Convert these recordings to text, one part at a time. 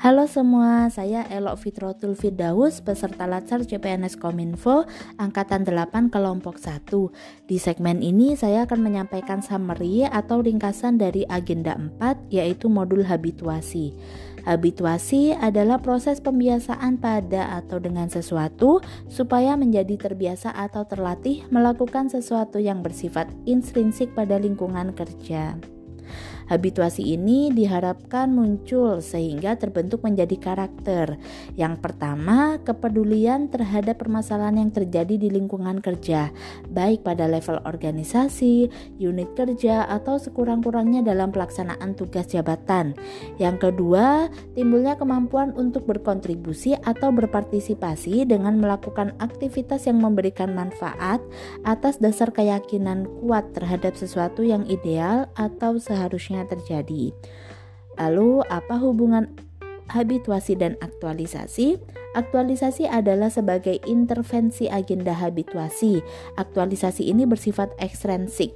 Halo semua, saya Elok Fitrotul Firdaus, peserta Latsar CPNS Kominfo, Angkatan 8 Kelompok 1. Di segmen ini saya akan menyampaikan summary atau ringkasan dari agenda 4, yaitu modul habituasi. Habituasi adalah proses pembiasaan pada atau dengan sesuatu supaya menjadi terbiasa atau terlatih melakukan sesuatu yang bersifat intrinsik pada lingkungan kerja. Habituasi ini diharapkan muncul sehingga terbentuk menjadi karakter. Yang pertama, kepedulian terhadap permasalahan yang terjadi di lingkungan kerja, baik pada level organisasi, unit kerja, atau sekurang-kurangnya dalam pelaksanaan tugas jabatan. Yang kedua, timbulnya kemampuan untuk berkontribusi atau berpartisipasi dengan melakukan aktivitas yang memberikan manfaat atas dasar keyakinan kuat terhadap sesuatu yang ideal atau seharusnya terjadi. Lalu, apa hubungan habituasi dan aktualisasi? Aktualisasi adalah sebagai intervensi agenda habituasi. Aktualisasi ini bersifat ekstrinsik.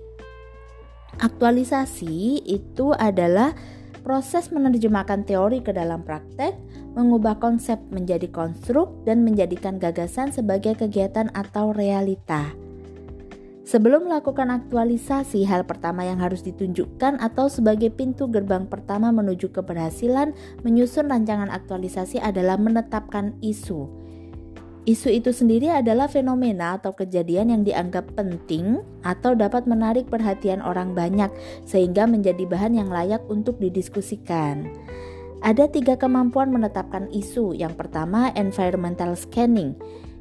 Aktualisasi itu adalah proses menerjemahkan teori ke dalam praktek, mengubah konsep menjadi konstruk, dan menjadikan gagasan sebagai kegiatan atau realita. Sebelum melakukan aktualisasi, hal pertama yang harus ditunjukkan atau sebagai pintu gerbang pertama menuju keberhasilan menyusun rancangan aktualisasi adalah menetapkan isu. Isu itu sendiri adalah fenomena atau kejadian yang dianggap penting atau dapat menarik perhatian orang banyak sehingga menjadi bahan yang layak untuk didiskusikan. Ada tiga kemampuan menetapkan isu. Yang pertama, environmental scanning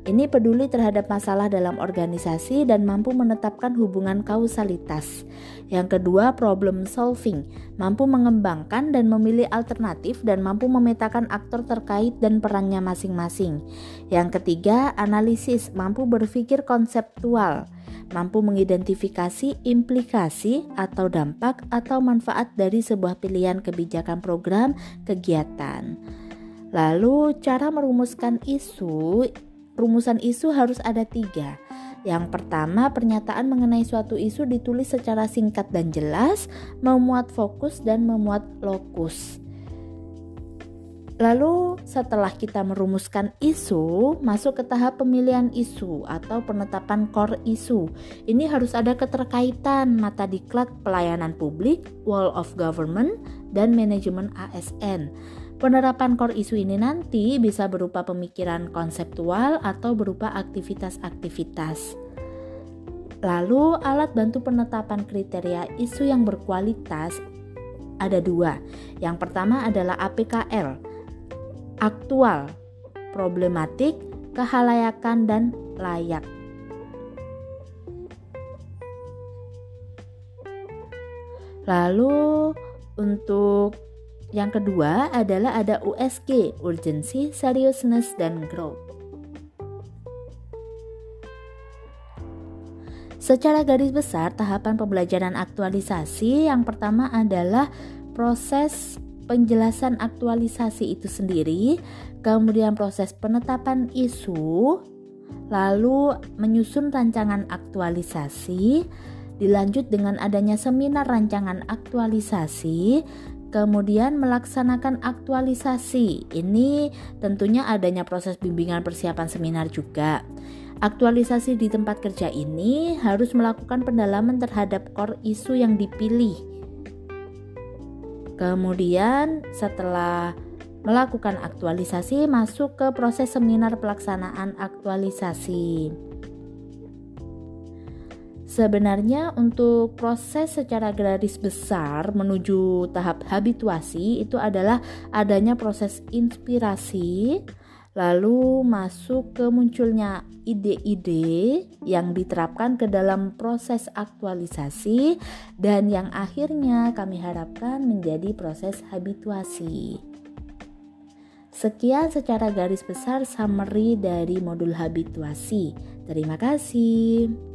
ini peduli terhadap masalah dalam organisasi dan mampu menetapkan hubungan kausalitas. Yang kedua, problem solving, mampu mengembangkan dan memilih alternatif dan mampu memetakan aktor terkait dan perannya masing-masing. Yang ketiga, analisis, mampu berpikir konseptual, mampu mengidentifikasi implikasi atau dampak atau manfaat dari sebuah pilihan kebijakan program kegiatan. Lalu, cara merumuskan isu Rumusan isu harus ada tiga. Yang pertama, pernyataan mengenai suatu isu ditulis secara singkat dan jelas, memuat fokus dan memuat lokus. Lalu, setelah kita merumuskan isu, masuk ke tahap pemilihan isu atau penetapan core isu. Ini harus ada keterkaitan mata diklat pelayanan publik, wall of government, dan manajemen ASN. Penerapan core isu ini nanti bisa berupa pemikiran konseptual atau berupa aktivitas-aktivitas. Lalu, alat bantu penetapan kriteria isu yang berkualitas ada dua. Yang pertama adalah APKL, aktual, problematik, kehalayakan, dan layak. Lalu, untuk yang kedua adalah ada USG, urgency, seriousness, dan growth. Secara garis besar, tahapan pembelajaran aktualisasi yang pertama adalah proses penjelasan aktualisasi itu sendiri, kemudian proses penetapan isu, lalu menyusun rancangan aktualisasi, dilanjut dengan adanya seminar rancangan aktualisasi, kemudian melaksanakan aktualisasi. Ini tentunya adanya proses bimbingan persiapan seminar juga. Aktualisasi di tempat kerja ini harus melakukan pendalaman terhadap core isu yang dipilih. Kemudian setelah melakukan aktualisasi masuk ke proses seminar pelaksanaan aktualisasi. Sebenarnya untuk proses secara garis besar menuju tahap habituasi itu adalah adanya proses inspirasi lalu masuk ke munculnya ide-ide yang diterapkan ke dalam proses aktualisasi dan yang akhirnya kami harapkan menjadi proses habituasi. Sekian secara garis besar summary dari modul habituasi. Terima kasih.